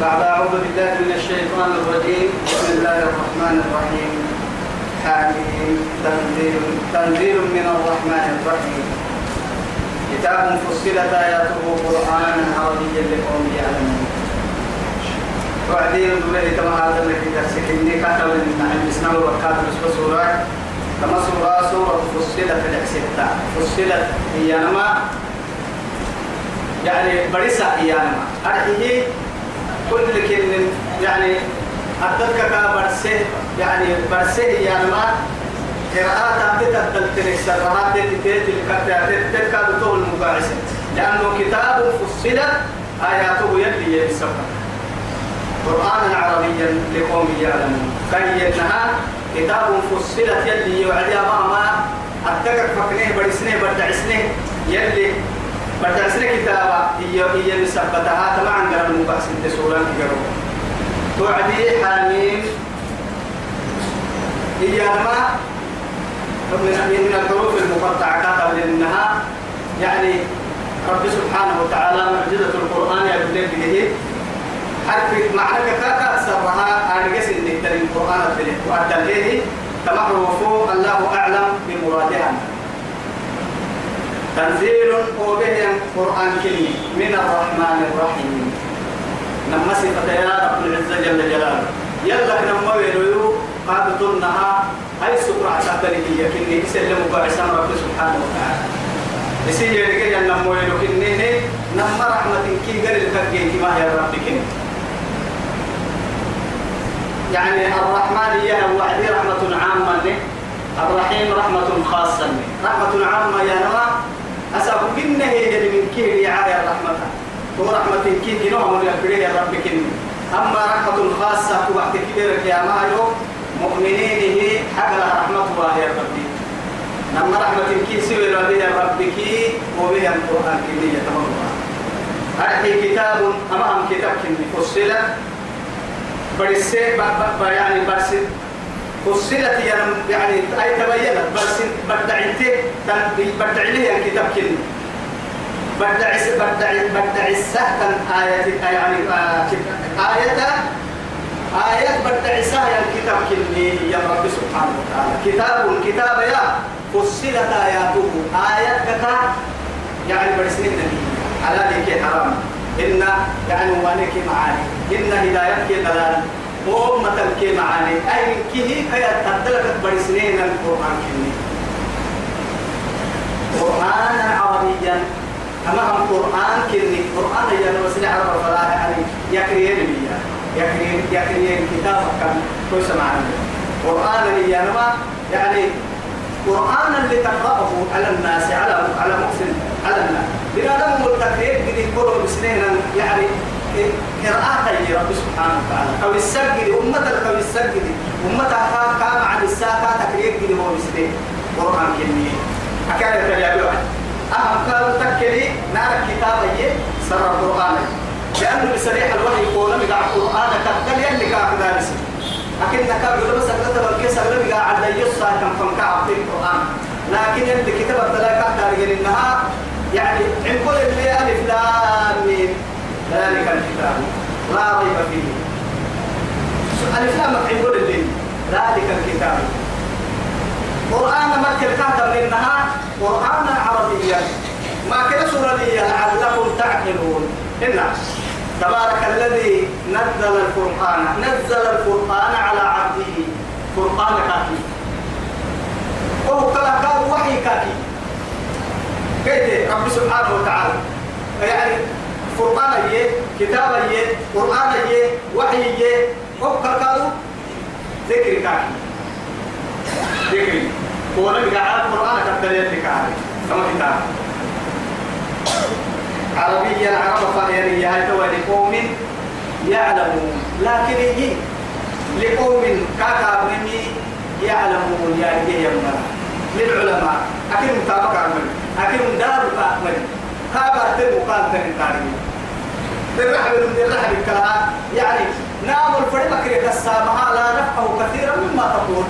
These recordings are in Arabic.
بعد أعوذ بالله من الشيطان الرجيم. بسم الله الرحمن الرحيم. حميم. تنزيل تنزيل من الرحمن الرحيم. كتاب فصلت آياته قرآنا عربيا لقوم يعلمون. وعدين به كما هذا الذي درسك إني كاتب من الإسلام وكاتب سورة كما سورة سورة فصلت الأكسدة فصلت هي نما يعني بريسة هي نما أرحيه كل كلمة يعني أتذكر برسه يعني برسه هي نما قراءات تتبدل تنكسر رهات تتت تتكاد طول المباعثة لأنه كتاب فصلت آياته يلي يسمى قرآنا عربيا لقوم يعلمون. كينها كتاب فصلت يلي يوعد ما أتذكر فكنيه برسنه بدعسنه يلي بدعسنه كتابة هي هي مثبتها طبعا قال المباحث تسولان كجرو توعدي حاميم هي ما من الحروف المقطعة قبل إنها يعني رب سبحانه وتعالى معجزة القرآن يقول به حرف معنى كاكا سرها أنا قس إن القرآن تلي وأدليه تمحروف الله أعلم بمرادها تنزيل وبه القرآن كلمة من الرحمن الرحيم. نما صفة يا رب العزة جل جلاله. يلا نما ويلو قابطنها أي سكرة تقبله هي كني يسلم بعسام رب سبحانه وتعالى. يسير يرجع نما ويلو كني نما رحمة كي قال الكرجي ما هي رب كني. يعني الرحمن هي وعدي رحمة عامة. الرحيم رحمة خاصة. رحمة عامة يا نما أسأل كنه هي من كي رعاية الرحمة. ورحمة كي جنوه من يا رب كني أما رحمة خاصة وقت كبيرك يا مايو مؤمنين هي حق رحمة الله يا ربي. لما رحمة كي سوى ربي ربك وبها القرآن كنية تمام هذه كتاب أمام كتاب كني فصلت. برسي يعني برسي فصلت يعني أي تبينت برسي بدعته بدع لي الكتاب كني بدع بدع بدع السهل آية يعني آية آيات بدع سهل الكتاب كني يا رب سبحانه وتعالى. كتاب كتاب يا فصلت آياته. آيات كتا يعني برسنين النبي على ذلك حرام. إن يعني وانك معاني. إن هدايتك دلال وأمتك معاني أي كيه كي تدلك برسنين القرآن كني قرآنا عربيا. أما هم قرآن كني قرآن يا نبسل عرب فلا يعني يكريه نبيا يكريه يكريه كتاب كان كويس معنا قرآن يا نبا يعني قرآن اللي تقرأه على الناس على على محسن على الناس. لأنه التكرير قد يقولوا بسنين يعني قراءة رب سبحانه وتعالى. أو السجد أمة أو السجد. أمة كام عن الساعة تكرير قد هو بسنين قرآن كني أكاد يتبعوا أهم قالوا تكلي نار الكتاب هي سر القرآن. لأنه بسريح الوحي يقول لك القرآن تقتل يلي قاعد دارس لكن نكاب يقول بس أقلت بالكي سأقول لك قاعد يصا كم فم كعب في القرآن. لكن اللي كتب الدلاء قاعد إنها يعني عن كل اللي ألف الكتاب لا ريب فيه. ألف لام عن كل اللي ذلك الكتاب. قرآن مكة كاتب إنها قرآنا عربيا ما كده سورة لعلكم تعقلون. إن تبارك الذي نزل القرآن نزل القرآن على عبده. قرآن كافي. وهو كلا قال وحي كافي. كيف؟ رب سبحانه وتعالى. يعني قرآن يه كتاب يه قرآن يه وحي يه وهو كلا قالوا ذكر. كافي ذكر قولا بقى القرآن كتب يدك عليه كما كتاب. عربيا عرب فهيري هاي لقوم يعلمون. لكن يجي لقوم كاكا مني يعلمون رجال يمنا للعلماء. أكيد مطابق عمل. أكيد كابا تبو قال تنين تاريخ بالرحب بالرحب الكلام يعني نام الفريق كريك السامعة لا نفقه كثيرا مما تقول.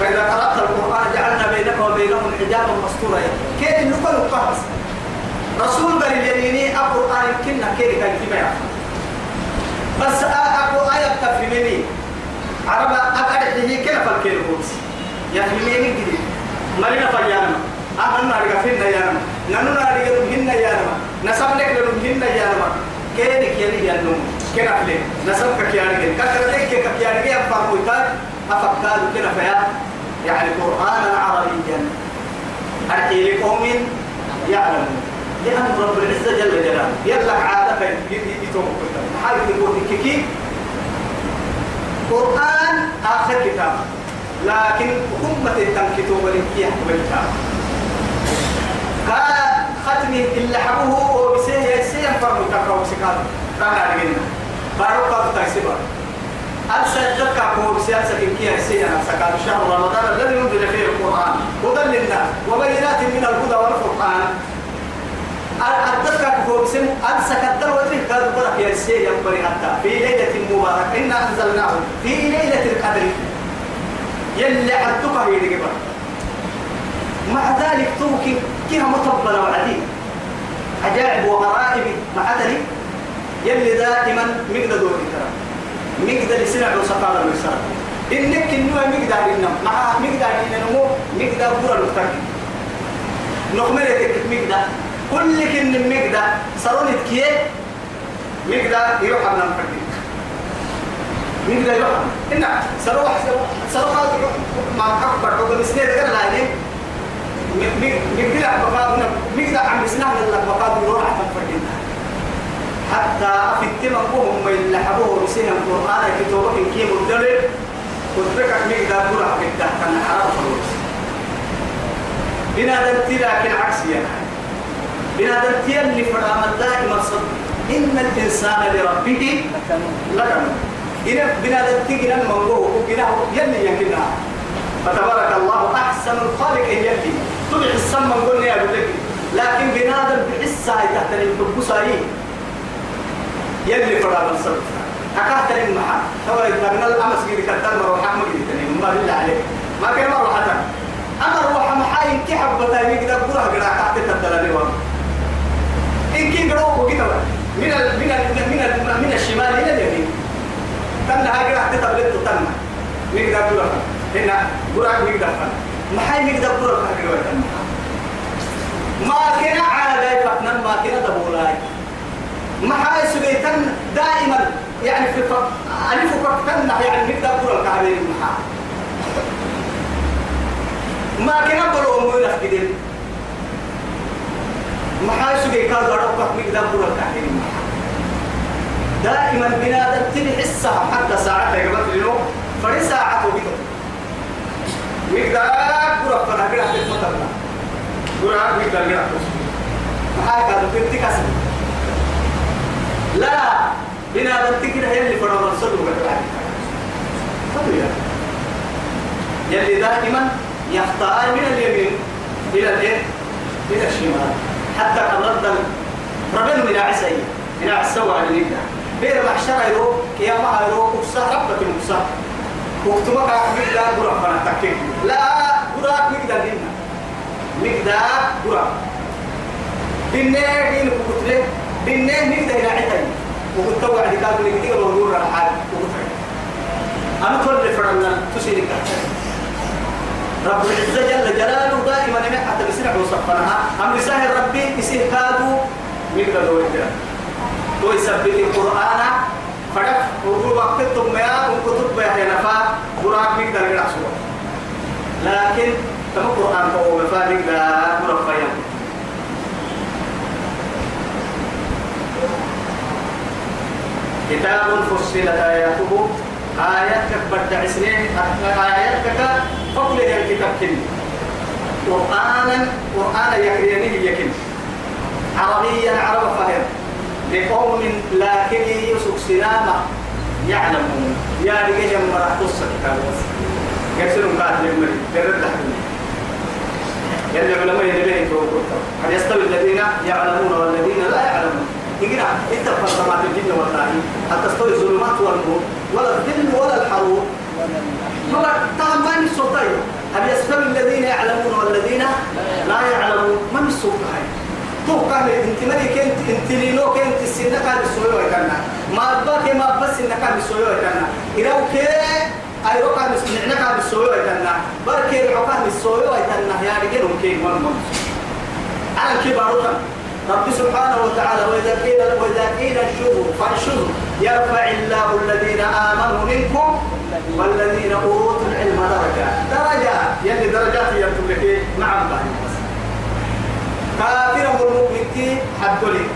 فإذا قرأت القرآن جعلنا بينك وبينهم حجابا مستورا. كيف نقول القهس رسول بر اليميني القرآن يمكن كيري كان كما بس أقول آية تفهمني عرب أقعد هي كيف الكيل بوتس يفهمني جديد مرينا فيانا؟ أهنا نارجع فينا يانا. نانو نارجع لهنا يانا. نسب لك لهنا يانا كيري كيري يانو كنا فلي. نسب كيارجع كثرتك كيارجع أفهم ويتاج أفكار كنا فيا. يعني قرآنا عربيا. أرحي لقوم يعلمون. لأن رب العزة جل جلاله يلا عادة يتوم حاجة يقول كيكي. قرآن آخر كتاب. لكن أمة التنكتوب لكي يحكم الكتاب. ختمي إلا حبوه وبسيه يسيه فرمو تقرأ وسكال رانا لقينا بارو قاب تايسيبا أرسل ذكا كو بسياسة كي يسيه سكال شهر رمضان الذي ينزل فيه القرآن. هدى للناس وبينات من الهدى والفرقان. أردتك هو بسم أنسك الدر ودري كاد برك يا سيد ينبري حتى. في ليلة مباركة. إنا أنزلناه في ليلة القدر. يلي عدتك هي دي مع ذلك توكي كيها مطبلة وعدي عجائب وغرائب مع ذلك يلي دائما مقدر دوري ترى مقدر سنع وسقال المسار إنك إنه مقدر إنم مع مقدر إنه مقدر برا المتكي نخمرتك مقدر كل كن مقدة سرونت كيه مقدة يروح من الفردين مقدة يروح إن سروح سروح ما أكبر حب مسنين غير لاني حتى في التمكهم ما يلحبوه بسنة القرآن كتابك كي مدلل وتركك مقدة برا مقدة كان حرام فلوس بنادم لكن عكسي يعني بنادم اللي فرام دائما صدق. إن الإنسان لربه لكنون إن هو وكنا يلي يكنا فتبارك الله أحسن الخالق يلي. تبع السما قلنا يا بلك لكن بنادم بحسها تحت الحب يلي فرام الصدق أكاد تلين معه هو يتبنى الأمس قيد كتر مروحة ما قيد تلين ما بالله عليك. ما كان مروحة أنا روحة محاين كي حبتا يقدر بروح قراءة تحت التلالي إن كي قرأوا وكذا من ال من ال من ال من الشمال إلى اليمين. تنا هاي قرأت تبلت تنا نقدر قرأ. هنا قرأ نقدر ما حي نقدر هاي ما كنا عادة فتنا ما كنا تبولاي ما حي سبيتن دائما يعني في ألف كتنا يعني نقدر قرأ كعبين ما ما كنا بلو مو نفقدين محاسب كان ربك مقدار برا التحليل دائما بنادم تبي حسها حتى ساعة قبل له فري ساعة وبيتو مقدار برا فنا كده تتمتع برا مقدار كده محاكا تبتك أسد لا بنادم تكره يلي فرا مرسل وقت يلي دائما يختار من اليمين إلى الإيه؟ إلى الشمال. حتى قررت ربنا من عسى من عسى على نيدا بير محشر يرو قيامة يرو كفسة ربك المكسة وقتمك مقدار برا فانا تكيك لا برا مقدار هنا مقدار برا دينه دين كتله دينه مقدار هنا عتاي وقلت وعد قال لي كتير ونور الحال وقلت أنا كل فرنا تسيرك رب العزة جل جلاله دائما ما حتى بسنع وصفناها أمر سهل ربي يسير كادو ميكا دو تو يثبت القرآن فرق وقول وقت ثم يا وكتب يا نفا قرآن ميكا دو لكن كم القرآن فهو مفارق لا مرفيا كتاب فصلت آياته. آيات كبرت عسنين آيات كتا فقل يا الكتاب كن. قرآنا قرآنا يكريني يكن عربيا عرب فهم لقوم لكن يسوق سلامة يعلمون يا رجال مرة قصة كتاب يكسرون قاتل المريض ترد يلي علماء يدبين هل يستوي الذين يعلمون والذين لا يعلمون؟ اقرا إنت فصمات الجن والله هل تستوي الظلمات والنور؟ ولا الظل ولا الحرور هو تهم ما السلطان هل يستوي الذين يعلمون والذين لا يعلمون؟ من السلطان تو كان انت مالي كنت انت لينو كنت السنة كان السوية ويتنا ما باك ما بس إنك كان السوية ويتنا إلو كي أي ركع نسمعنا كان السوية ويتنا بركي ركع السوية ويتنا يعني كنهم كي من من على كبارك رب سبحانه وتعالى وإذا قيل وإذا قيل انشروا فانشروا يرفع الله الذين آمنوا منكم والذين أوتوا العلم درجات درجات يعني درجات يمتلك نعم بعد كافر والمؤمن حدولي.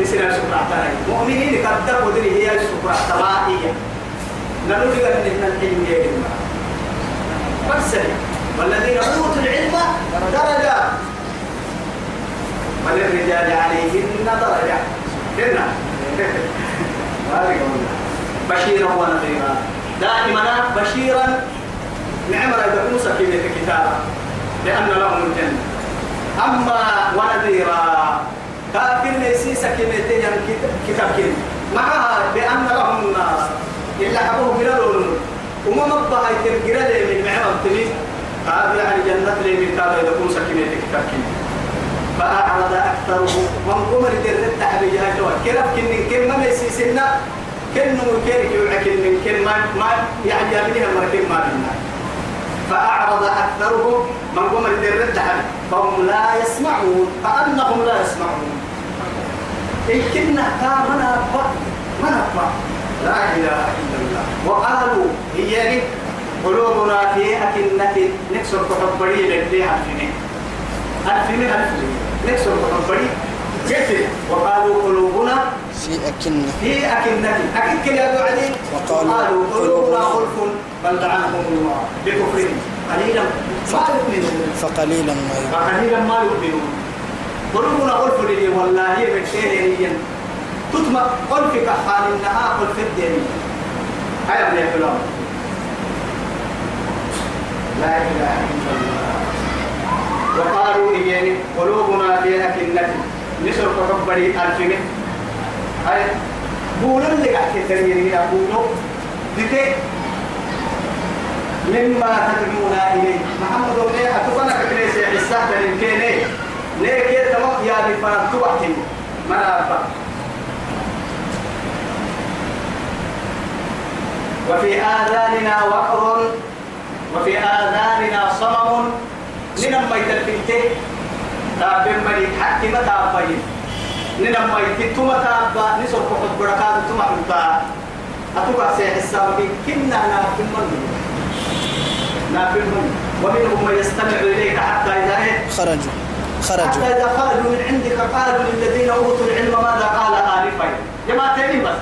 بسنا السكرة تاني مؤمنين قد ودري هي السكرة تمائية نقول لك أن العلم يجب بس والذين أوتوا العلم درجات وللرجال عليهن درجة. كنا بشيرا ونذيرا. دائما بشيرا. نعم إذا كنت سكينة كتابا لأن لهم الجنة. أما ونذيرا كافر ليس سكينة كتاب كن معها بأن لهم الناس إلا حبوه بلالون وما مبها يتم قرد من معهم تمين هذا يعني جنة لي من إذا كنت سكينة كتاب كن فأعرض أكثرهم من قمر درد تحبي جهة كرف كن كن ما يسيسنا كن ممكن يوعك من كن ما يعني يبنيها مركب ما بينا فأعرض أكثرهم من قمر درد تحبي فهم لا يسمعون كأنهم لا يسمعون. إن كنا كامنا من لا إله إلا الله. وقالوا هي قلوبنا في أكنة. نكسر كحبري لديها فيني ألفين ألفين نكسر بحبري كيف وقالوا قلوبنا في أكنة. في أكنة. أكيد كده يا عدي وقالوا وقالوا قلوبنا قلوبنا غلف بل لعنهم الله بكفرهم. قليلا ما يؤمنون. فقليلا ما يؤمنون. فقليلا ما يؤمنون. قلوبنا غلف لي والله من شيء تطمع قلبك حال إنها قلف الدين. هيا ابن فلان لا إله إلا الله. وقالوا إياني قلوبنا في أكنة. نسر كحبري ألفين هاي بولن اللي قاعد تتريني أقولوا بكي مما تدعونا إليه. محمد وليه أتوقنا كتريس حساه تنكيني ليه كي تمام يا توحي ما أبا وفي آذاننا وقر وفي آذاننا صمم. ننم ما يتلفنتي تابين مري حكي ما تابين. ننم ما يتتما تابا نسر كحب بركات تما حبا أتوقع سيح السابقين. كنا نافل من؟ نافل من؟ ومنهم من يستمع إليك حتى إذا إيه؟ خرجوا. حتى خرجوا إذا خرجوا من عندك قالوا للذين أوتوا العلم ماذا قال آنفا جماعة تاني بس.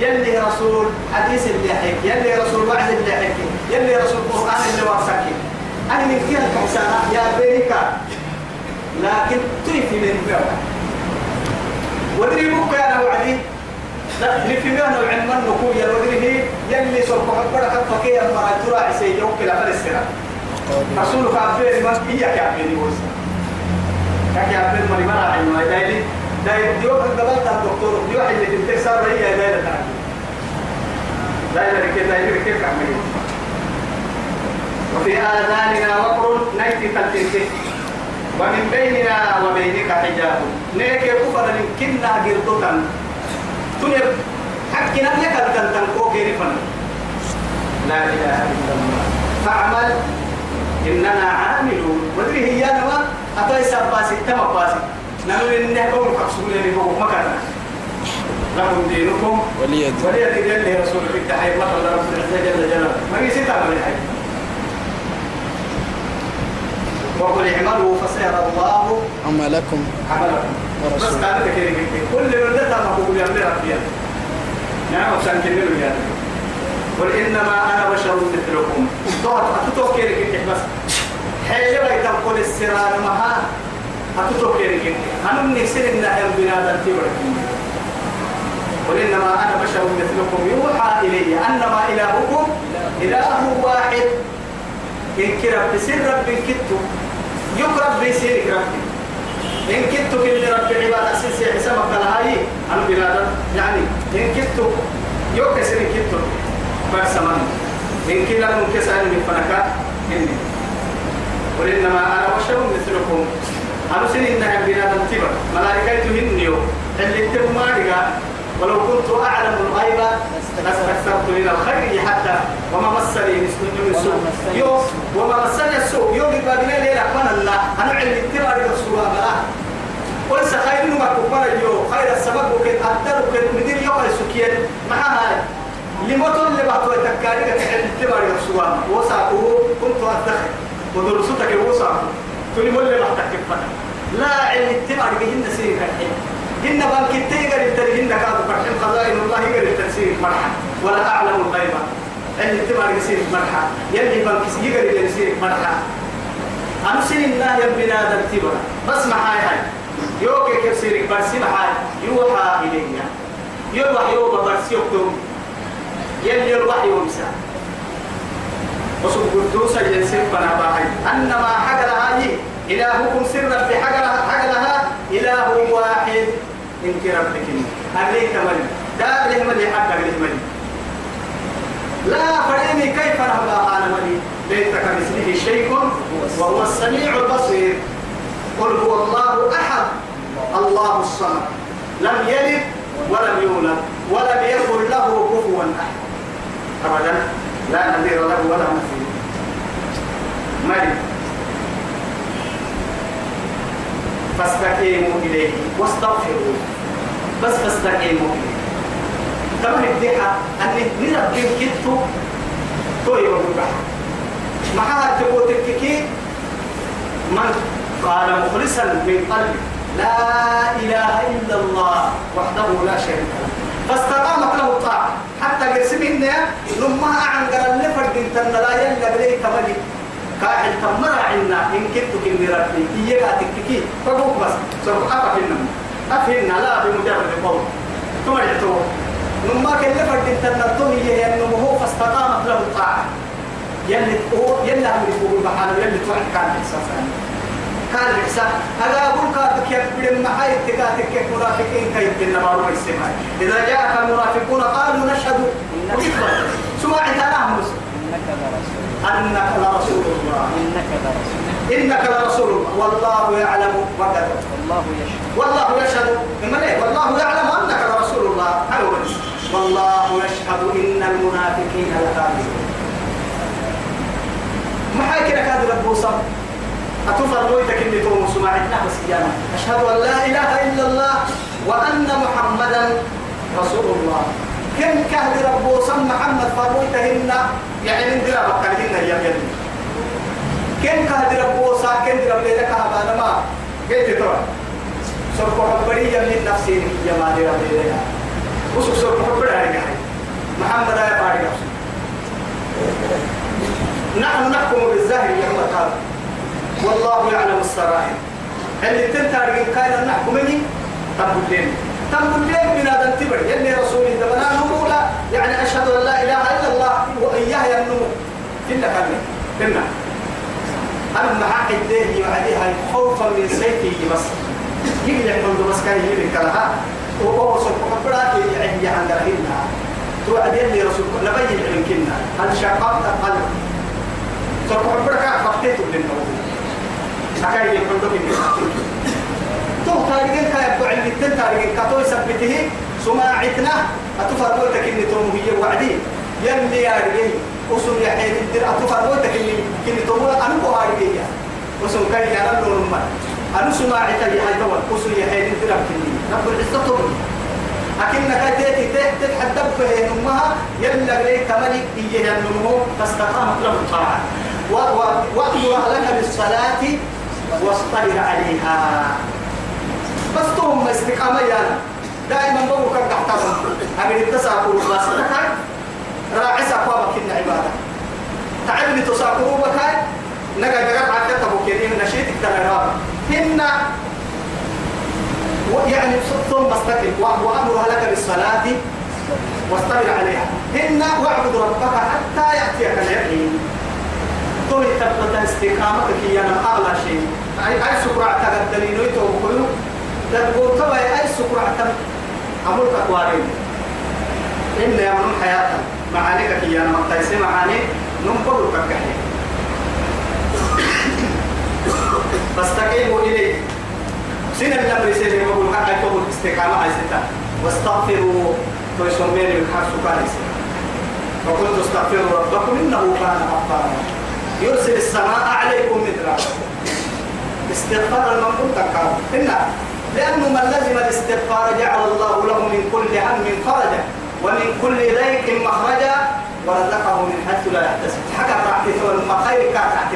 يلي رسول حديث اللي حكي يلي رسول وعد اللي حكي يلي رسول قرآن اللي ورسكي أنا من فيها الكحسانة يا بيريكا. لكن تريفي من فيها ودري بك أنا وعدي. لا نفي مهنا وعلم النكو يا ودري. يلي سوف حبرك فكي أما ترى عسي يوكي لفل السنة رسولك عبير ما هي كعبير وسا كعبير ما لمن علم دايلي دايل ديوك قبلت الدكتور ديوك اللي تنتهي صار هي دايلة تعبير دايلة كده دايلة كيف كعبير وفي آذاننا وقر نيتي تلتنتي ومن بيننا وبينك حجاب. نيك كفر يمكننا قردوتا تنب حكنا لك الكنتن كوكي لا إله إلا الله. فاعمل. إننا عاملون. ودري هي نما أتاي سباسي تما باسي. نقول إن نحكم كسبوا لي بقول مكانا لكم دينكم. ولي دين. ولي دين رسول في التحية مثلا رب العزة جل جلاله. ما يصير تعمل حاجة وقل اعملوا فسيرى الله عملكم عملكم. بس قالت كده كل من ده ما هو يعمل ربيا نعم وسان كنلو يا قل إنما أنا بشر مثلكم. دوت اتوكل كده بس؟ حيل بيت قول السرار مها. اتوكل كده أنا من نفسي إن اهم بنادم تبرك قل إنما أنا بشر مثلكم. يوحى إلي أنما إلهكم إله واحد. إن كرب بسر رب كتو يقرب بسيرك ربي إن كنت كل رب عباد أساسي حسابك لهاي أنا بلاد. يعني إن كنت يوكسر إن كنت بس من إن كلا منكسر من فنكا إني. قل إنما أنا بشر مثلكم. أنا سن إنها بلاد تبر ملائكة هنيو اللي انت ما ولو كنت أعلم الغيب لاستكثرت من الخير حتى وما مسني من السوء. يوم وما مسني السوء. يوم يبقى ليلة من الله. أنا علم اتباع الرسول الله وليس خير ما كبر اليوم. خير السبب وكن أدر وكن مدير يوم السكين مع هاي لمتن اللي بعتوا تكاري اتباع الرسول وساقه كنت أدخل. ودرستك وساقه تقول مولي محتك لا علم اتباع الرسول سير الحين. إن بانك تيجر الترهين كادو فرحين خزائن الله يجر التنسير مرحا ولا أعلم الغيب. اللي تبغى يصير مرحا يلي بانك يجر يصير مرحا أنا سن الله يبنا التبرة بس معاي هاي يوكي كيف سيرك بس معاي يوحى إلينا. يوحى يوبا بس يكتب يلي الوحي ومسا وسوق قدوسا ينسير بنا باهي أنما حق هاي إلهكم سرا في حق لها إله واحد إنك ربك أريك ملي دار له ملي حتى له ملي لا فريني كيف نهضى أنا ملي ليس كمثله شيء وهو السميع البصير. قل هو الله أحد الله الصمد. لم يلد ولم يولد ولم يكن له كفوا أحد. أبدا لا نذير له ولا مثيل ملك. فاستقيموا إليه واستغفروا. بس فاستقيموا إليه. كما الدحى أن نرب كتو توي وببح معها تبوتككي من قال مخلصا من قلبه لا إله إلا الله وحده لا شريك له. فاستقامت له الطاعة. حتى قسمنا لما عن قال لفرد لا يلا بليك ملك. كاحل تمرا عنا إن كنت كني ربي. إيجا تككي فبوك بس. سوف أفهمنا أفهمنا لا بمجرد قول ثم يحتوى نما كان لفرد تنرتون هي أنه هو فاستقامت له الطاعة. يلي هو يلي أمر يقول بحاله يلي توعد كان إحساسا كان إحساس هذا أقول كاتك يكبر معاي تكاتك منافقين كيف النبار والسماء إذا جاءك المنافقون قالوا نشهد. سمعت أنا مسلم أنك لرسول الله. إنك لرسول. إنك لرسول الله. والله يعلم وكذا والله يشهد. والله يشهد. من إيه؟ والله يعلم أنك لرسول الله. والله يشهد إن المنافقين لكاذبون ما حاكي لك هذا ربوسا أتفر مويتك إني توم سماعتنا بس إيانا أشهد أن لا إله إلا الله وأن محمدا رسول الله. كم كهد ربوسا محمد فرويتهن يعني من درا بكرهن يا يدي كم كهد ربوسا كم درا لك هذا ما. قلت ترى. سرق ربري من نفسي يا ما درا لك وسوق سرق ربري هاي محمد يا فارق نحن نحكم بالظاهر يا هذا والله يعلم السرائر. اللي تنتهي كان نحكم مني طب لين الليل من هذا التبر يلي رسول دبنا نقول يعني أشهد أن لا إله إلا الله وإياه ينمو. كنا كنا. كنا. أنا مع حديه وعليها خوفا من سيفه بس. يجي يحمل بس كان يجي كلها وهو سبحانه وتعالى يعني عند رهينها توعد يلي رسول نبين من كنا. هل شققت القلب سبحانه وتعالى فقتته للنوم أكاي يحمل بك تو كتو يثبته سماعتنا أتفرموتك إني توم هي وعدي. يلي يا رجال وسم يا حين الدر. أتفرموتك إني إني توم أنا بوها رجال وسم كاي يا رب نور ما أنا سماعتي يا هاي دول وسم يا حين الدر كني رب العزة توم أكنك تأتي تحت تحدب به نمها يلا ليك ملك إيه النمو فاستقامت له الطاعة. وأمر أهلك بالصلاة واصطبر عليها. بس توم استقامة يعني دائما بقول كم تحتهم أمين التساقل بس تكاي راعي سقوا بكنا عبادة تعبني تساقلوا بكاي. نجا نجا عدت أبو كريم نشيت التنراب هن يعني ثم استقم وأمرها لك بالصلاة واصطبر عليها. هن واعبد ربك حتى يأتيك اليقين. تو تبقى استقامتك هي أنا أغلى شيء. أي سكرة تقدرين ويتوكلوا تقول تبا أي سكر عتم أمرك أقوارين. إن يا من حياتك معانيك يا من تيسي معاني ننقل كحي فاستقيموا إليه. سنة الأمر سنة يقول حتى يكون استقامة هاي ستة. واستغفروا. ويسمين الحرس كان فقلت استغفروا ربكم إنه كان غفارا. يرسل السماء عليكم مدرارا. استغفار المنقول تكاد إن لأنه من لزم الاستغفار جعل الله له من كل هم فرجا ومن كل ضيق مخرجا ورزقه من حيث لا يحتسب. حكى راح ما خير تحت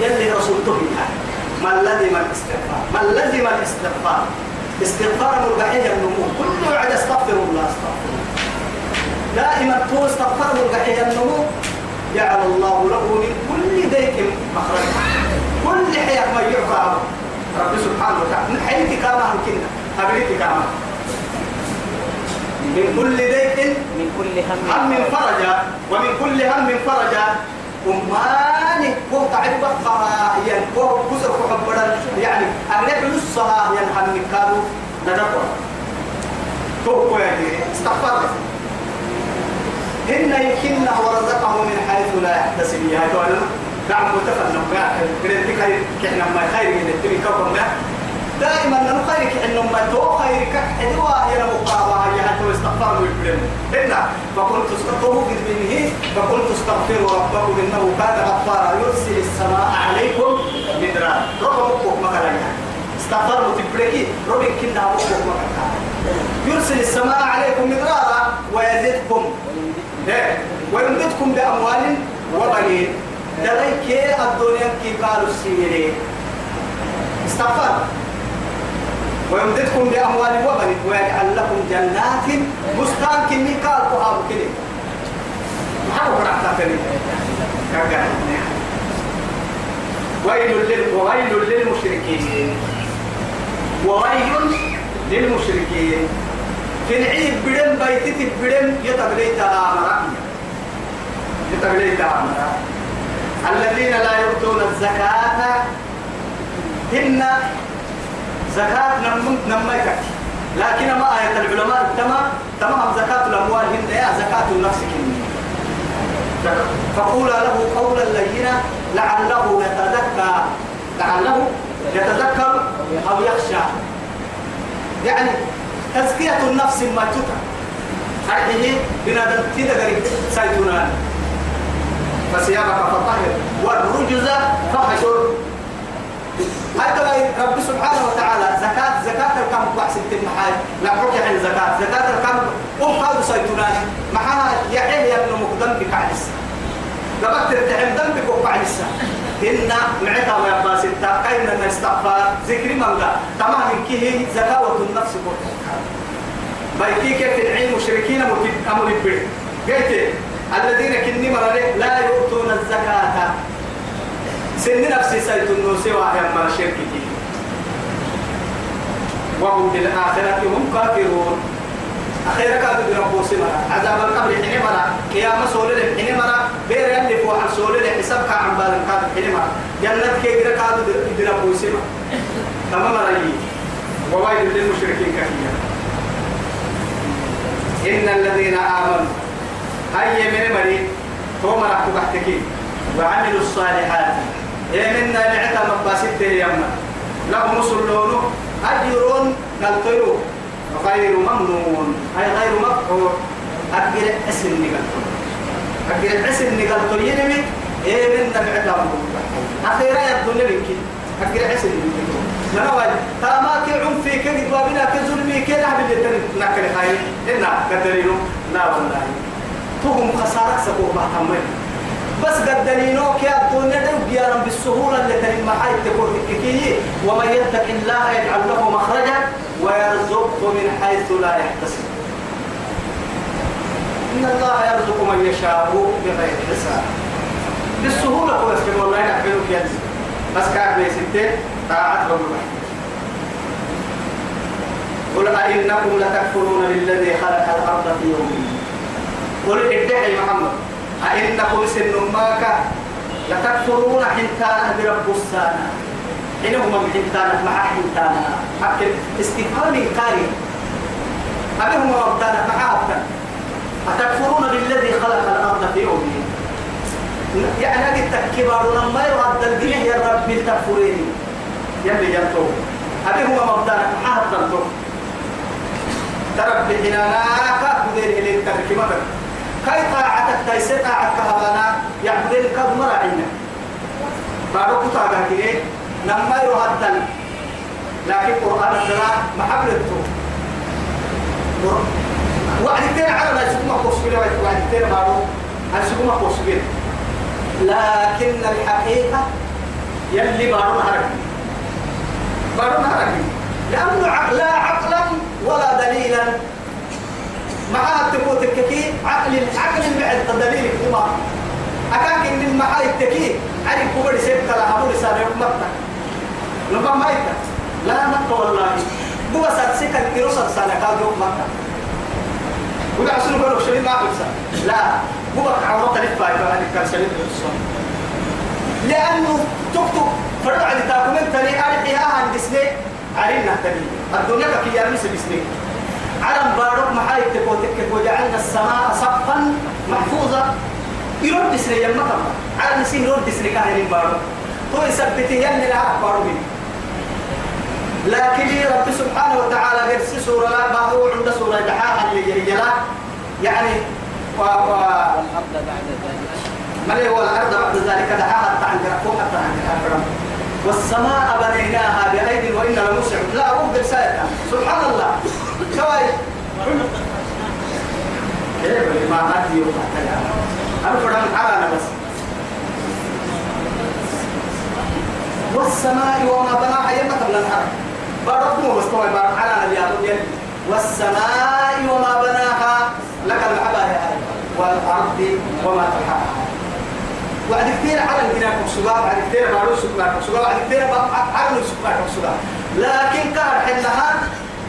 يلي رسولته من لزم الاستغفار. من لزم الاستغفار. استغفار مربحية النمو. كل وعد استغفر الله استغفر دائما تو استغفر مربحية النمو. جعل الله له من كل ضيق مخرجا. كل حياة ما يعفى. رب سبحانه وتعالى. من حيث كما يمكننا أبريتي كما من كل ضيق من كل هم هم فرجا ومن كل هم فرجا أماني هو تعب بقها يعني هو كسر حبرا يعني أغلب نصها يعني هم كانوا ندقوا توقوا يعني استغفر إن يمكنه ورزقه من حيث لا يحتسب. يا دولة نعم متفنن ما خير كحنا ما خير من التري كوكب دائما نحن خيرك إنه ما تو خيرك حدوا هي مقابة هي حتى استغفر ويبلم إن فقلت استغفروا منه فقلت استغفروا ربكم إنه كان غفارا يرسل السماء عليكم مدرارا ربكم مكانا استغفروا تبركي ربك كنا ربكم مكانا يرسل السماء عليكم مدرارا ويزدكم. ويمددكم بأموال وبنين. دليك الدنيا كي قالوا السيرين استغفر. ويمددكم بأموال وبنين ويجعل لكم جنات بستان كني قال قهاب كني. محاول رعتا كني؟ ويل ويل للمشركين. وويل للمشركين. في العيد بدم بيتك بدم يتبليت آمرا يتبليت آمرا الذين لا يؤتون الزكاة هن زكاة نمت نميتك. لكن ما آية العلماء تمام تمام زكاة الأموال هن يا زكاة النفس كني فقولا له قولا لينا لعله يتذكر لعله يتذكر أو يخشى. يعني تزكية النفس ما تتا هذه بنادم تدري سيتونان فثيابك فطهر والرجز فحشر. حتى رب سبحانه وتعالى زكاة زكاة الكم بحسن المحاي حكي عن زكاة زكاة الكم أم هذا سيتونان معها يحيى ابن مقدم بك عيسى لما ترتحم ذنبك وقع لسه إن معتا ويا باستا كاين نستغفر ذكر من لا تمام كيه زكاة النفس بيتي كيف العين مشركين أمر البيت قلت الذين كني مرة لا يؤتون الزكاة. سن نفسي سيد النوسي وهي من شركتي وهم بالآخرة هم كافرون. أخيرا كانوا بربو سمرا عذاب القبر حين مرا قيامة سولة حين مرا بير يلي فوح سولة حساب كان عن بالن كان حين مرا جنة كيرا كانوا بربو سمرا تمام رأيي وويل للمشركين كثيرا. إن الذين آمنوا هيا من مري هم راح تحتكي وعملوا الصالحات. إيه منا نعتا مباسطة يما لهم سلون أجر نلطيرو غير ممنون. أي غير مقطوع أجر اسم نقل أجر اسم نقل ينمي إيه منا نعتا أخيرا يبدو لك أجر اسم نقل نواج ترى ما كيعون في كذب وابنا كظلمي كذا بالله نكل خير إنا كدرينو لا والله. تهم خسارة سبوه بحتمين بس قد دلينوك يا الدنيا بيانا بالسهولة اللي تلين محاي تكون هككي ومن يتق الله يجعل له مخرجا ويرزقه من حيث لا يحتسب. إن الله يرزق من يشاء بغير حساب. بالسهولة هو اسكن والله يحبلوك ينزل بس كان بيستين طاعت ربنا قل أئنكم لتكفرون بالذي خلق الأرض في يومين قل ادعي محمد. أئنكم سن ماك لتكفرون حنتانا برب السانة حينهم من حنتانا مع حنتانا أكل استفهام إنكاري أبيهم ربطانا مع أبتانا أتكفرون بالذي خلق الأرض في يومين يعني أجد تكبر لما يرد الدنيا يا رب التكفرين. يلي جنتو هذه هو مبدأ محاها الضلتو ترى بحنانا كدير إلي تركي كاي طاعتك تيسي طاعتك هبانا يعبدين كاد مراعينا بارو كتا كده نما يهدل لكن قرآن الدلاء محبلته وعد كتير على ما يسمى قصبين وعد كتير بارو هنسمى قصبين لكن الحقيقة يلي بارو هرقي بارو هرقي لأنه لا عقلا ولا دليلا. معاه تقول تككي عقل عقل بعد دليل هو أكاك إن المعاه التكي عارف كبر سبت لا أبو يوم مكة لما ما يتا لا مكة والله. بو بس أتسكت كيلو سنة قال يوم مكة ولا عشان يقولوا شريط ما بلسا لا. بو بك عورة تلفا يبقى هذه كان شريط لأنه تكتب فرد على تاكمنت لي أرحي أهل دسني عرينا تاني الدنيا كي يرمس بسني. علم بارك محاي تكوتك وجعلنا السماء سقفا محفوظا. يرد يما كما على نسيه يرد دسني كاهلين بارك تو يثبته يلي لا بارك لكن رب سبحانه وتعالى قرس سورة لا ما هو عند سورة دحاها اللي يعني و و والأرض بعد ذلك ملي هو الأرض بعد ذلك؟ دحاها حتى عن كرفوم حتى عن كرفوم والسماء بنيناها بأيد وإنا لموسعون. لا رسالة سبحان الله. شوي كيف ما هدي يوم أنا فرحان على بس. والسماء وما بناها يما قبل الحرب. باركم مستوى بارك. على اليابون والسماء وما بناها لك العباية والأرض وما تحاها وعد كثير على الجناح سبا وعد كثير مارو سبا سبا وعد كثير على سبا سبا لكن كار حلها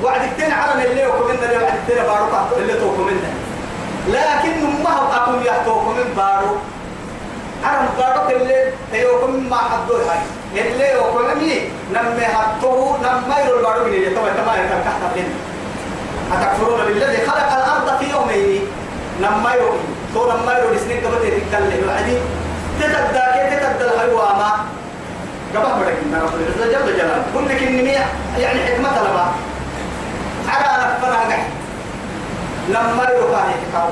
وعد كثير على اللي وكمنا اللي وعد كثير بارو اللي توكمنا لكن ما هو أكون يحتوكم من بارو عرم بارو اللي تيوكم ما حدو هاي. اللي وكمني نمي حطوه نمي يرو بارو من اللي توا تما يتكحت بين أتكفرون بالذي خلق الأرض في يومين. نمي يرو تو نمي يرو لسنين قبل تتكلم وعدي تتبدا كي تتبدا الحيوامة قبل بدك من رب العزة جل جلاله. كل إني يعني حكمة لبا. على نفنا قح لما يروح يتكاو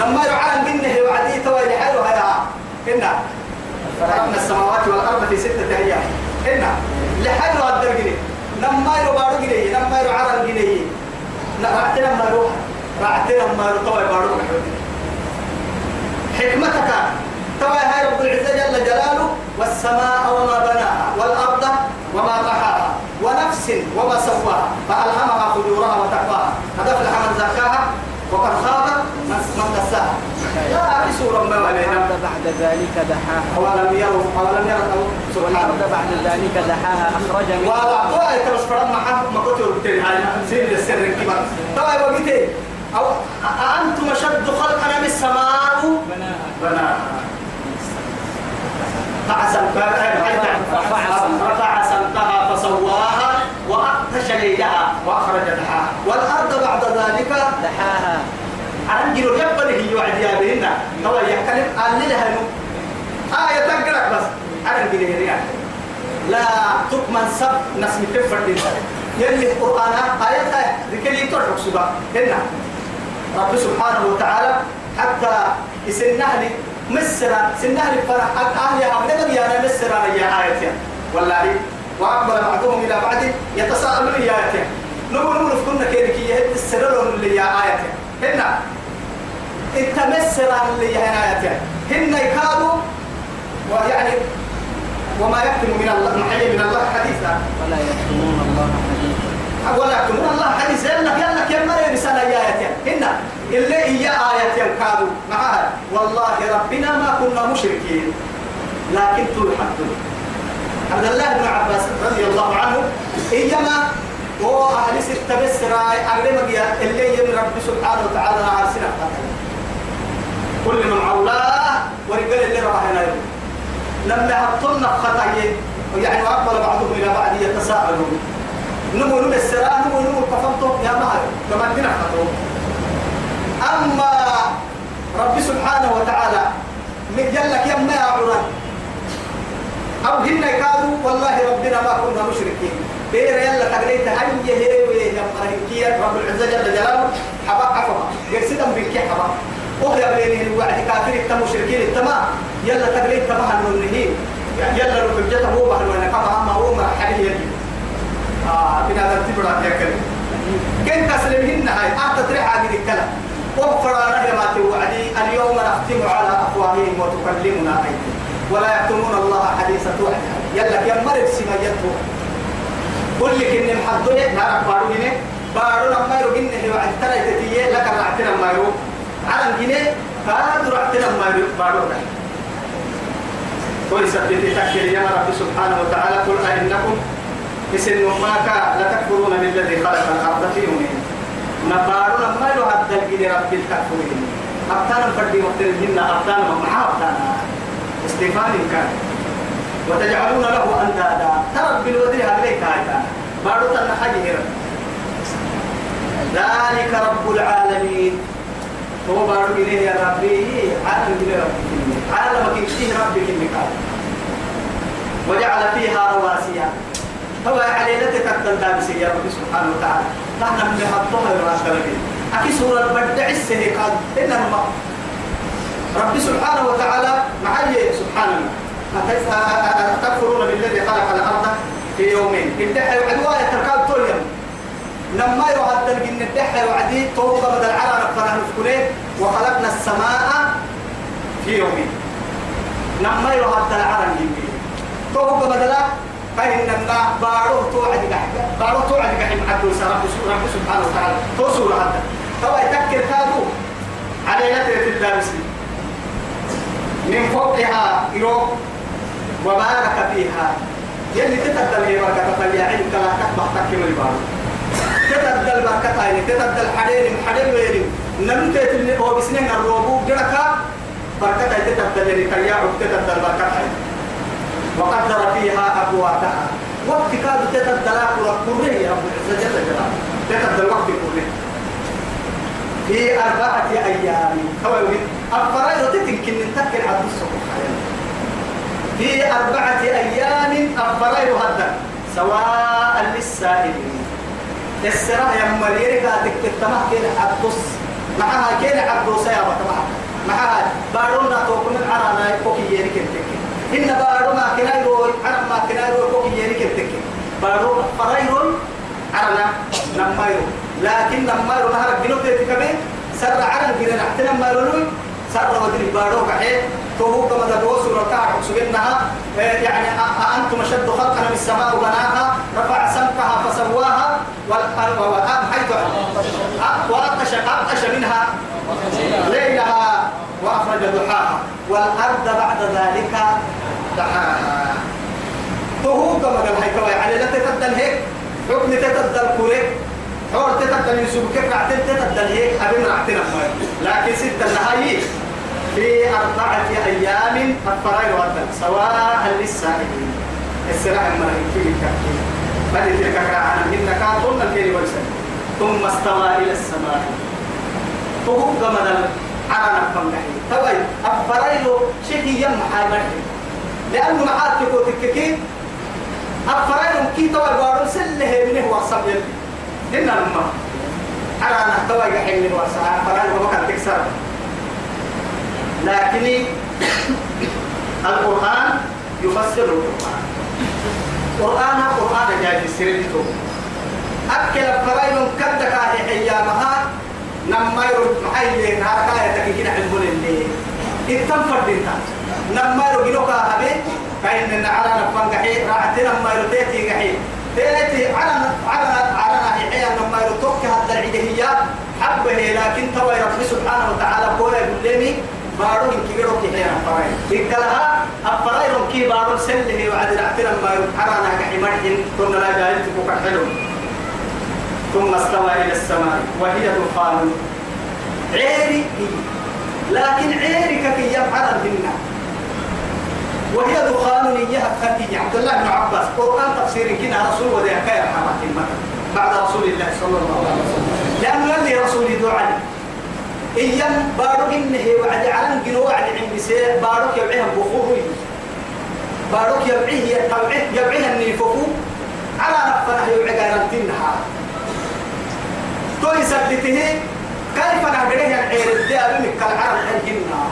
لما يعلم منه وعدي توي لحاله هيا إنا خلقنا السماوات والأرض في ستة أيام إنا لحاله الدر جنيه لما يروح بارو جنيه لما عرم جنيه رعتنا ما يروح رعتنا ما يروح توي بارو حكمتك توا هاي رب العزة جل جلاله والسماء وما بناها والأرض وما طحاها ونفس وما سواها. فألهمها فجورها وتقواها. قد أفلح من زكاها وقد خاب من من دساها. لا في سورة ما والأرض بعد ذلك دحاها. أولم يروا أولم يروا سبحان بعد ذلك دحاها. أخرج منها. ولا طوع تبص فرد ما ما كنت قلت هاي سير السر كبر طوع وقتي أو أنتم أشد خلقا من السماء؟ بناها رفع سمكها فسواها ليلها وأخرج دحاها والأرض بعد ذلك دحاها. أنجل يبقى هي وعد يا بهن. هو يتكلم قال لها نو آية تقرأ بس. أنجل هي لا تكمن سب نسمي تفر دين يلي القرآن آية ذكري ترحب سبا. هنا. رب سبحانه وتعالى حتى يسنهلي مسرا سنهلي فرح. أهلها من أنا مسرا يا آية. والله وأقبل بعضهم إلى بعض يتساءلون يا آية نقول نقول كنا كيرك يهد السرلون اللي يا آية. هنا. انت مسرا اللي هنا آية. هنا يكادوا. ويعني وما يكتم من الله محي من الله حديثا. ولا يكتمون الله حديثا. ولا يكتمون الله حديثا. يلا يلا يا مريم رسالة يا آية. هنا. اللي هي آية كادوا معها. والله ربنا ما كنا مشركين. لكن تلحقوا عبد الله بن عباس رضي الله عنه إيما هو أهل ستة بسرى أغلب اللي يم رب سبحانه وتعالى عارسنا. كل من عولاه ورجال اللي راه هنا لما هبطلنا خطأي يعني وأقبل بعضهم إلى بعض يتساءلون. نمو نمو السراء نمو نمو كفمتو يا مهر كما دينا خطو أما رب سبحانه وتعالى من جلك يا عران أو هن كانوا والله ربنا ما كنا مشركين. بير يلا تقريت هي هي ويا مرهكية رب العزة جل جلاله حبا عفوا. يرسدم بك حبا. وهي بينه الوعد كافر التم مشركين التمام يلا تقريت تمام النهي يلا لو حجته هو بحر وأنا كما هم هو ما يدي آه بنا تبرع يا كريم كن تسلمهن هاي؟ أتتريح هذه الكلام. وفر له ما توعدي اليوم نختم على أفواههم وتكلمنا أيديهم ولا يكتمون الله حديث توعد. يلا يا مرد سميته كل كن محضوية نعرف بارو هنا. بارو لما يرو. هي وعد ترى تتيه لك رعتنا ما يرو. على هنا كاد رعتنا ما يرو. بارو كل سبت تكفير يا رب سبحانه وتعالى. قل أئنكم اسن ما لتكفرون بالذي خلق الأرض في يومين. نبارو لما يرو. هذا الجن رب التكفرين. أبتانا فردي وقت الجنة أبتانا محا أبتانا استفان كان. وتجعلون له أندادا. ترى بالودر عليك هايتا بارو تنحجي ذلك رب العالمين. هو بارو إليه يا ربي. عالم إليه ربك عالمك إليه ربك المكان وجعل فيها رواسي هو علينا تتقدم دابس يا رب سبحانه وتعالى. نحن من حطوها يراسل أكي سورة البدع السهي قال إنما رب سبحانه وتعالى معي سبحانه. تكفرون بالذي خلق الأرض في يومين. الدحى وعدوا يتركاب طول يوم لما يعد الجن الدحى وعدي توبة بدل على ربنا نفكره وخلقنا السماء في يومين. لما يعد العرب الجن. توبة بدل فإن الله بارو توعد قحبة بارو توعد قحب عبد رب سبحانه وتعالى. توصل هذا طبعا يتكر كادو. على نترة الدارسين من فوقها يروق وبارك فيها. يلي تتبدل هي بركة فليعين كلا تكبح تكمل البار تتبدل بركة هاي تتبدل حدين حدين ويري نمتة اللي هو بسنين الروبو جركا بركة هاي تتبدل يعني كيا تتبدل بركة هاي وقدر فيها أقواتها وقت كاد تتبدل أقوى كله يا رب العزة جل جلاله. تتبدل وقت كله في أربعة أيام. هو يقول الفرائض تتمكن أن تكن عبد الصبح في أربعة أيام الفرائض هذا سواء للسائلين السراء يا مريرك تكتمه كين عبدوس معها كين عبدوس يا بطمع معها بارونا توكم العرانا كوكي يريك التكي إن بارو ما كنا يروي عرب ما كنا يروي كوكي يريك التكي بارو فرائض عرنا نما يروي لكن لما يروح نهر الجنوب تكمل سر عرن كنا نحتنا ما يروي سر ودري بارو كحيل تو كما تدوس وركع سجنها يعني أنتم أشد خلقا من السماء بناها رفع سمكها فسواها. والأرض حيث وأقش أقش منها ليلها وأخرج ضحاها. والأرض بعد ذلك دحاها. تو كما قال هيك يعني لا تتبدل هيك حكم تتبدل كوريك حور تتبدل يسوق كيف رعتين تتبدل هيك أبين رعتين لكن ستة النهاية في أربعة أيام الفرائض والدم سواء للسائلين السراع المرهن في الكافي بل تلك عن من كاتون الكيل والسن ثم استوى إلى السماء فهو قمد على نفهم نحن توي الفرائض شيء يمحى مرهن لأنه معاد تكو تككي الفرائض كي توي بارون سله منه وصب يلي إن الماء على نحتوي يحيي من وصب الفرائض وما كان تكسر. لكن القرآن يفسر القرآن. قرآن قرآن جاي سيرته. أكل الفرائض كدك أيامها نما يرد محيي ناركا يتكين علمون اللي اتنفر دينتا نما يرد جنوكا هبي فإن على نفن قحي راعتنا نما يرد تيتي قحي. تيتي على على على نحيحيا نما يرد توكي هذا العيدهية حبه لكن توي رب سبحانه وتعالى قوله يقول بارو إن كبيرو كي هنا فراي إكلها أفراي كي بارو سله وعد رعتنا ما يحرنا كحمرهن ثم لا جاهلت كحلو ثم استوى إلى السماء وهي دخان عيري لكن عيري كي يفعل الهنا وهي دخان إياها خديجة عبد الله بن عباس. قرآن تفسير كنا رسول وذي حكاية حمات بعد رسول الله صلى الله عليه وسلم. لأنه الذي رسول دعاني إيام بارو إنه وعد علم جنو وعد عند سير بارو يبعيها بخوه بارو يبعيه يبعيه يبعيه النيفوكو على نفنا يوعي تنها تو يثبته كيف نهدره العير الديال من كالعرب الهنا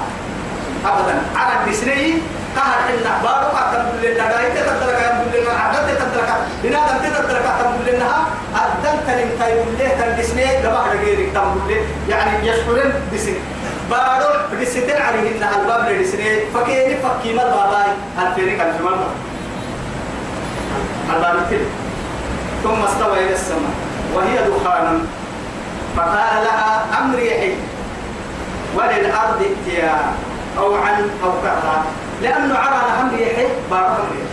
أبدا. عرب بسني قهر إن بارو قتم لنا دايت تدرك يم لنا عدد تدرك بنا دم تدرك تم لنا أدل تنم تايم له تن بسني لما هرجيرك تم يعني يشعرن بسني بارو بسنتين عليه إن الباب لسني فكيني فكيم الباباي الفيري كان مرة الباب التل ثم استوى إلى السماء وهي دخان فقال لها أمري حي وللأرض ائتيا أو عن أو كرها لأنه عرانا أمري حي بارك أمري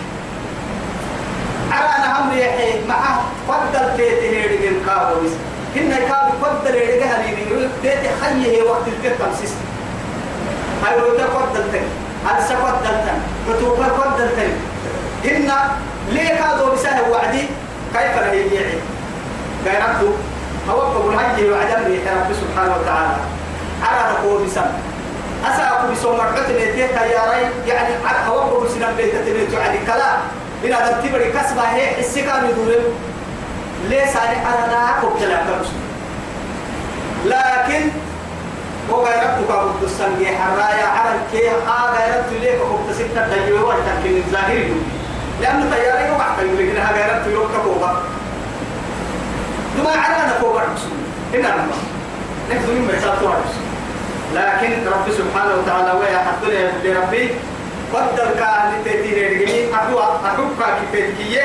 عرانا أمري حي معه فضل تيتي هيرجن كابوس هن كابو فضل هيرجن هنيني تيتي خيه وقت الكتم سيستم هاي روتا فضل تاني ألسا فضل تاني رتوبة فضل تاني هن ليه كادو بسهل وعدي؟ كيف لا يجيعي؟ غيرته توقف الهجي وعدم رب سبحانه وتعالى. على ركوب بسم أسأكو بسوم مرحة نتيه تياري يعني توقف بسنم بيت تبيت على كلام إن هذا تبري كسبة هي السكان يدورم ليس على على ناقب كلام لكن هو غيرتك أبو السنجي حرايا على الكي آه غيرت ليك أبو تسيطة ديوه والتنكين الظاهري لأنه تياري وقعت يقول لك غيرت يوكا كوبا ثم عنا فوق المسلمين هنا نما نحن من بيساتوا لكن رب سبحانه وتعالى ويا حدنا يا ربي قدر كان تيتي رجلي. أبو كاكي تيجي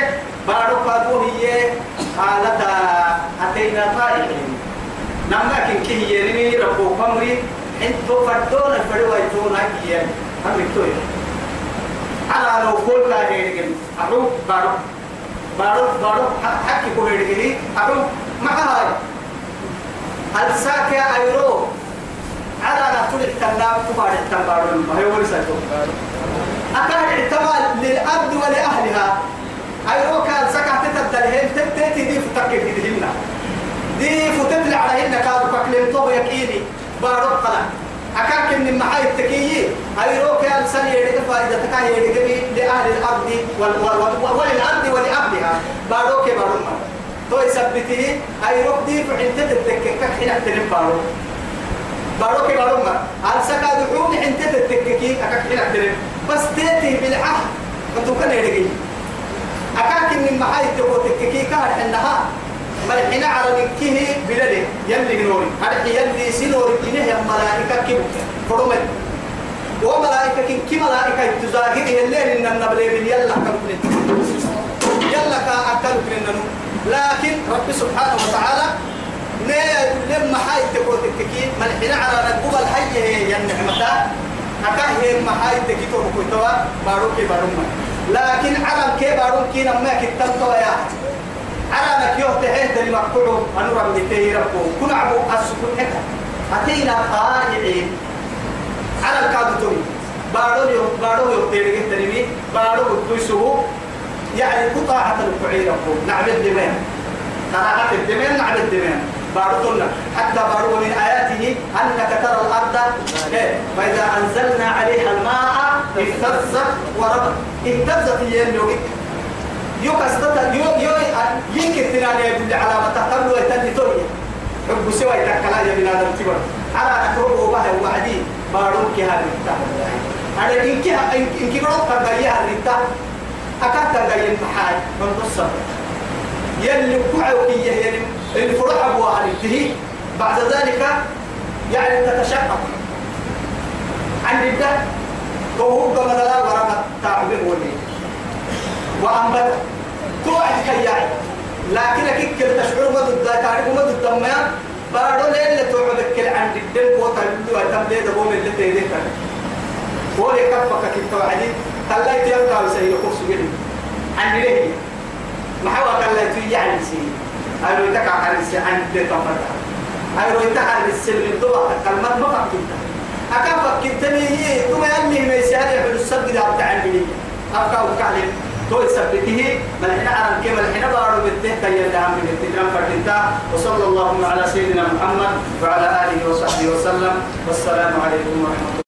بارو كابو هي حالتا أتينا طائعين. نما كن كي يرمي ربو فمري إنتو فردونا فدوا يتونا كي هم يتوي على لو كل كان رجلي أبو بارو. بارو بارو. حكي كو رجلي. أبو ما هاي هل ساكا أيرو؟ على نقول التنام تبارك التنبارون ما هي ورثته أكاد اعتماد للأرض ولأهلها. أيرو كان سكا تتدلهن تتتي دي فتكك دهن دي فتتل عليهن كادو ككلم طوب يكيني. بارو قلا أكاك من محاي التكيي أيرو كان سن يدك فائدة تكا يدك لأهل الأرض وللأرض ولأهلها. بارو كي بارو تو يثبته أيرو دي فعلت تتكك حين احترم بارو. بارو كي بارو ما على سكا دحوم حين تتككي؟ أكاك حين احترم بس تيتي بالعهد أنتو كان يدك أكاك من محاي تككي كار إنها ملحنا على نكيه بلده. يلي نوري. هذا يلي سنوري كنه يا ملائكة كم فرمل وملائكة كم كم ملائكة تزاهد الليل إن النبلي من يلا كم يلا كأكل كننو لكن رب سبحانه وتعالى لما حاي تقول تككي ملحنا على نقوب الحي هي النعمة. أكاه ما حاي تككي تقول باروكي باروما لكن على كي باروكي نما كتبتوا يا. نك يوه تهيه دل مقطوع أنور من تهي ربو. كن عبو السكون حكا أتينا قائعين على الكادتوي بارو يوم بارو يوم تيري تريمي بارو بتوسو يعني قطاعة الكعي ربو. نعبد دمان قراءة الدمان نعبد دمان بارو حتى بارو من آياته أنك ترى الأرض فإذا أنزلنا عليها الماء اهتزت وربت اهتزت هي النوغي يو كستة يو يو يمكن تنادي يدل على ما تقبل ويتني توي حب سوى يتكلا يا بلاد التبر على أكرم وبه وعدي بارون كي هذا الرتا هذا إنك إنك بروك جاي الرتا أكاد كان جاي المحاي. من تصب يلي كوعو كي يلي الفرح أبو عليه بعد ذلك يعني تتشقق. عن الدم وهو كما لا ورمت تعبير ولي. وأنبت. توعد كياعي. لكن كيك تشعر ما ضد تعرف ما ضد دميا بارو ليلة توعد كل عن الدم بوتا اللي وتم ليه دبوم اللي هو اللي كفك كيك توعدي. يبقى وسيء خص جدي عن ليه ما هو خليت يعني أيوة يتكع عن السي عن اللي تفرد أيوة يتكع عن السلم الدواء كلمات ما فكرت. أكفك كنتني ثم يلي ما يسأل يحل السبب ده بتاع البنية أفكار وكعلم تو يثبته ملحنا عرم كما ملحنا بارو بته كي يدعم من التجرم فردتا وصلى الله على سيدنا محمد وعلى آله وصحبه وسلم. والسلام عليكم ورحمة الله